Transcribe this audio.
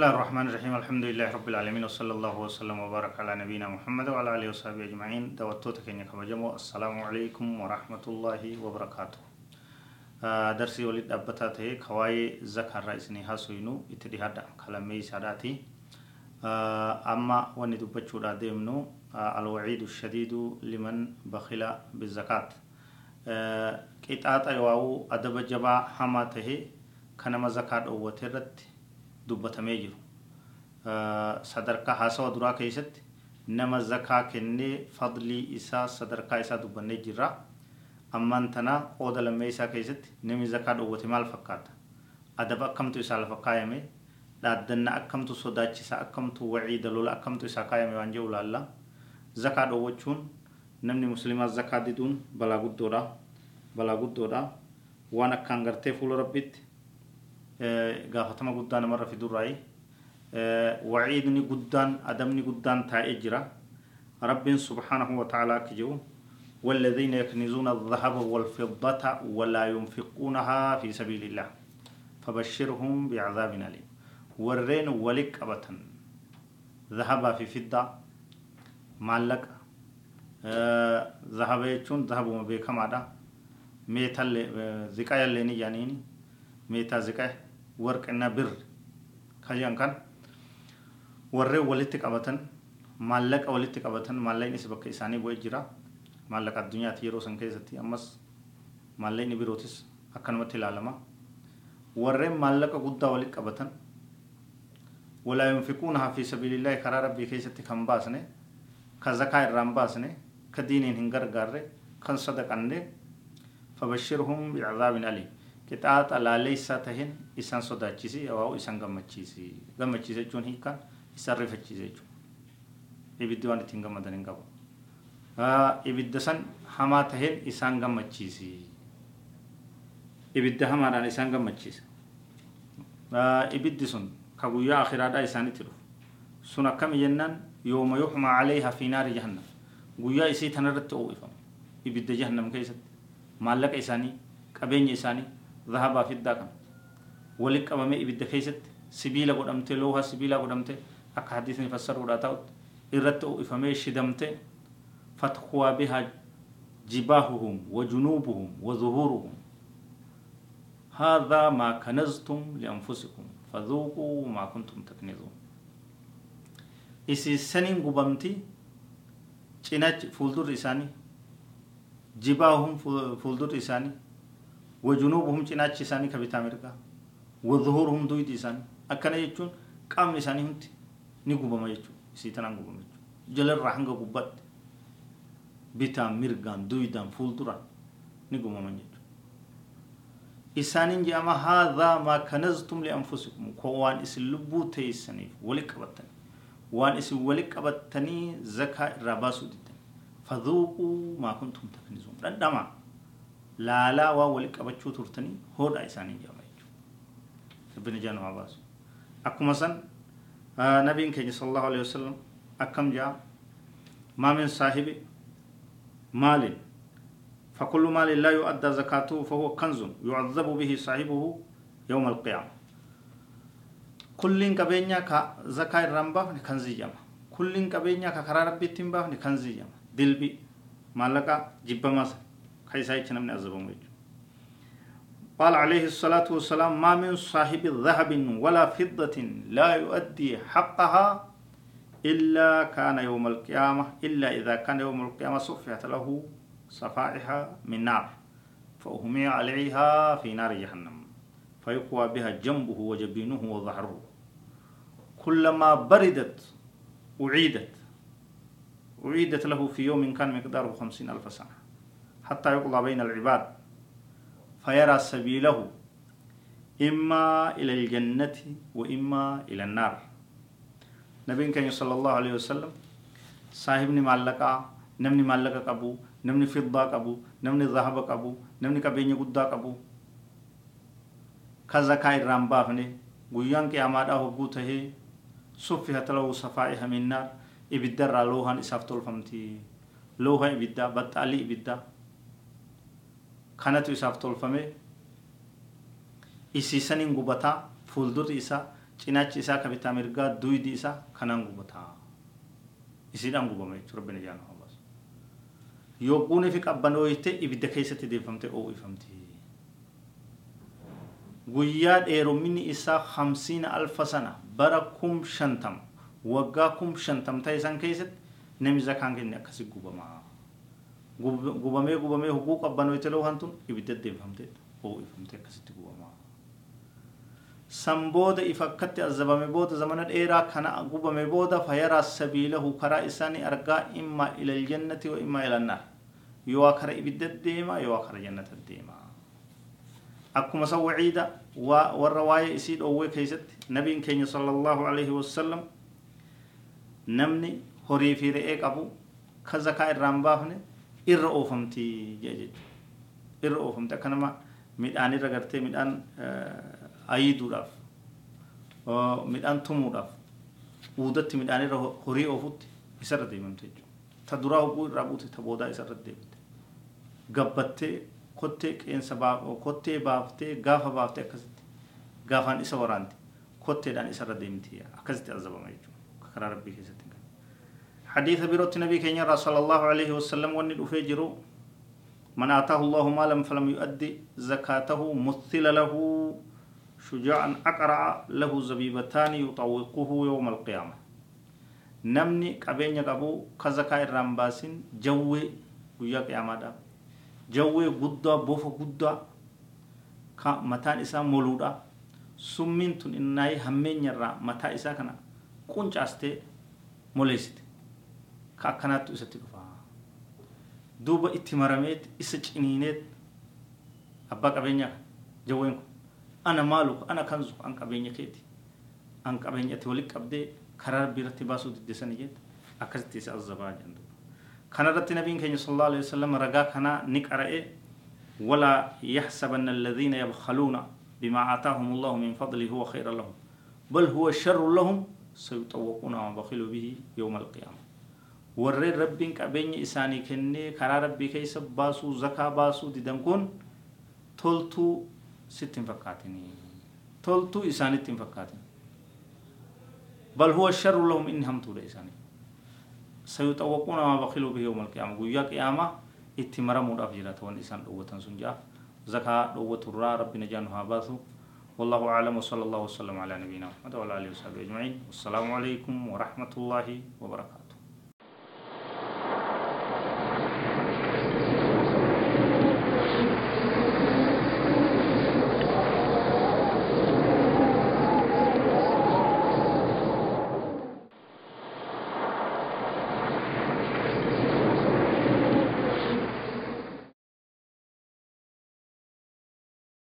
الله الرحمن الرحيم الحمد لله رب العالمين وصلى الله وسلم وبارك على نبينا محمد وعلى اله وصحبه اجمعين دوتوتا كينيا كبجمو السلام عليكم ورحمه الله وبركاته درسي ولد أبتا تهي كواي زكاة رئيسني هاسوينو اتدهادا كلامي ساداتي آه، أما واني دبتشو دا ديمنو آه، الوعيد الشديد لمن بخل بالزكاة قطعة يواو أدب جبا حما تهي كنما زكاة أوترت dubbatamee jiru sadarkaa haasawa duraa keessatti nama zakaa kennee fadlii isaa sadarkaa isaa dubbannee jirra ammaan tana qooda lammee isaa keessatti namni zakaa dhoowwate maal fakkaata adaba akkamtu isaa lafa kaayame dhaaddanna akkamtu sodaachisa akkamtu waciida lola akkamtu isaa kaayame waan jedhu laalla zakaa dhoowwachuun namni muslimaa zakaa diduun balaa guddoodha balaa guddoodha waan akkaan gartee fuula rabbitti gaafatama guddaa namarra fidurraayi waciidni guddaan adabni guddaan taa'ee jira rabbiin subhaanahu wa ta'ala akka jedhu والذين يكنزون الذهب والفضة ولا ينفقونها في سبيل الله. فبشرهم بعذاب أليم. ورين ولك أبتا ذهب في فضة مالك. آه ذهب يجون ذهب ما بيكم هذا ميتال زكايا لني جانيني ميتا زكايا. Qabatan maallaqa walitti qabatan maallaqnis bakka isaanii bu'ee jira maallaqa addunyaati yeroo san keessatti ammas maallaqni birootis akkanumatti ilaalama warreen maallaqa guddaa walitti qabatan walaa yunfiquunahaa fi sabiilillaahi karaa rabbii keessatti kan baasne kan zakaa irraan baasne ka diiniin hin gargaarre kan sadaqanne fabashirhum bicadaabin aliim qixaaxa laalleessaa tahin isaan sodaachisi waa'u isaan gammachiisi gammachiisa jechuun hiikaan isaan rifachiisa jechuudha ibiddi waan ittiin gammadan hin qabu ibidda san hamaa tahin isaan gammachiisi ibidda hamaadhaan isaan gammachiisa ibiddi sun ka guyyaa akhiraadhaa isaanitti dhufu sun akkami jennaan yooma yuxmaa calayha fi naari jahannam guyyaa isii tanarratti oo'ifama ibidda jahannam keessatti maallaqa isaanii qabeenya isaanii ذهبا في الدكان ولك أمامي إبدا كيست سبيلا قدمت لوها سبيلا قدمت أك حديث فسر ولا تاوت إرت إفهمي شدمت فتخوا بها جباههم وجنوبهم وظهورهم هذا ما كنزتم لأنفسكم فذوقوا ما كنتم تكنزون إسي سنين قبمتي cinach fuuldurri isaanii jibaahum fuuldurri isaanii وجنوبهم جناچ إساني كبتا مرقا وظهورهم دويد إساني أكنا يجون قام إساني همت نقوبا ما يجون سيتنا نقوبا ما يجون جلال رحنغا قبات بتا مرقان دويدان فولدران نقوبا ما يجون إسانين جاما هذا ما كنزتم لأنفسكم كوان إسن لبو تيساني ولك أبتن وان إسن ولك أبتني زكاة راباسو ديتن فذوقوا ما كنتم تكنزون ردما laalaa waa wali qabachuu turtanii hoodhaa isaanii jaba jechuudha rabbina ijaa namaa baasu akkuma san nabiin keenya sallallahu alaihi wasallam akkam jaa maa min saahibi maalin فكل مال لا يؤدى زكاته فهو كنز يعذب به صاحبه يوم القيامة كل كبينيا كزكاة الرمبا كنزي جما كل كبينيا كقرار ربي تنبا كنزي جما دلبي مالك جبا مثلا كيسايتش نمني أزبون قال عليه الصلاة والسلام ما من صاحب ذهب ولا فضة لا يؤدي حقها إلا كان يوم القيامة إلا إذا كان يوم القيامة صفحت له صفائح من نار فأهمي عليها في نار جهنم فيقوى بها جنبه وجبينه وظهره. كلما بردت أعيدت أعيدت له في يوم كان مقداره خمسين ألف سنة. حتى يقضى بين العباد فيرى سبيله إما إلى الجنة وإما إلى النار. نبين كان صلى الله عليه وسلم صاحبني معلقة نمني معلقة قبو نمني فضة قبو نمني ذهب قبو نمني كبيني قدى قبو كزكاة الرامبافني guyyaan qiyaamaadhaa hogguu tahee suffihat lahu safaa'iha min naar ibiddarraa loohaan isaaf tolfamti looha ibiddaa baxxaalii ibiddaa kanatu isaaf tolfame isiisaniin gubataa fuuldurri isaa cinaachi isaa ka bitaa mirgaa duydi isaa kanaan gubataa isiidhaan gubame jechuudha rabbina jaanu hawaasa yogguun fi qabbanooyite ibidda keessatti deeffamte oo'ifamti guyyaa dheeromini isaa hamsiina alfa sana bara kum shantam waggaa kum shantam ta'e san keessatti namni zakaan kenne akkasi gubamaa gubamee gubamee hoguu qabbanooyite loo hantun ibidda deeffamte oo'ifamte akkasitti gubamaa san booda if akkatti azabame booda zamana dheeraa kana gubame booda fayaraa sabiilahu karaa isaanii argaa imma ila aljannati wa imma ila annaar yoo kara ibidda deema yoo kara jannata deema akkuma san waciida warra waa'ee isii dhoowwee keeysatti nabiin keenya sala allahu alaihi wasalam namni horii fi re'ee qabu ka zakaa irraan baafne irra oofamti jee jechu irra oofamti akka nama midhaan irra gartee midhaan ayiduudhaaf midhaan tumuudhaaf uudatti midhaan irra horii oofutti isarra deemamte jechuudha ta duraa hoguu irraa buute ta boodaa isarra deemte gabbattee kottee qeensa kottee baaftee gaafa baaftee akkasitti gaafaan isa waraanti kotteedhaan isarra deemti akkasitti azabama jechuudha karaa rabbii keessatti حديث بيروت النبي كينيا صلى الله عليه وسلم وني دفجرو من آتاه الله مالا فلم يؤدي زكاته مثل له شجاعا أقرع له زبيبتان يطوقه يوم القيامة. نمني قبين قبو كزكاة الرمباسين جوي ويا قيامة جوي قدى بوفا قدى متان إسا مولودا. سمين إناي همين يرى متا إسا كنا. موليستي. ka akkanaattu isatti dhufa duuba itti marameet isa ciniineet abbaa qabeenyaa jawween kun ana maalu ana kanzu an qabeenya keeti an qabeenyatti walitti qabdee karaa rabbii irratti baasuu diddesanii jette akkasitti isa azabaa jedhan kanarratti nabiin keenya sallallahu alaihi wasallam ragaa kanaa ni qara'e ولا يحسبن الذين يبخلون بما آتاهم الله من فضله هو خير لهم بل هو شر لهم سيطوقون ما بخلوا به يوم القيامة warreen rabbiin qabeenya isaanii kennee karaa rabbii keessa baasuu zakaa baasuu didan kun toltuu sitti hin fakkaatinii toltuu isaanitti hin fakkaatin bal huwa sharru lahum inni hamtuudha isaanii sayuxawwaquuna maa bakiluu bihi yawma alqiyaama guyyaa qiyaamaa itti maramuudhaaf jiraata wanni isaan dhowwatan sun ja'a zakaa dhowwaturraa rabbi najaan haa baasu والله أعلم وصلى الله وسلم على نبينا محمد وعلى آله وصحبه أجمعين والسلام عليكم ورحمة الله وبركاته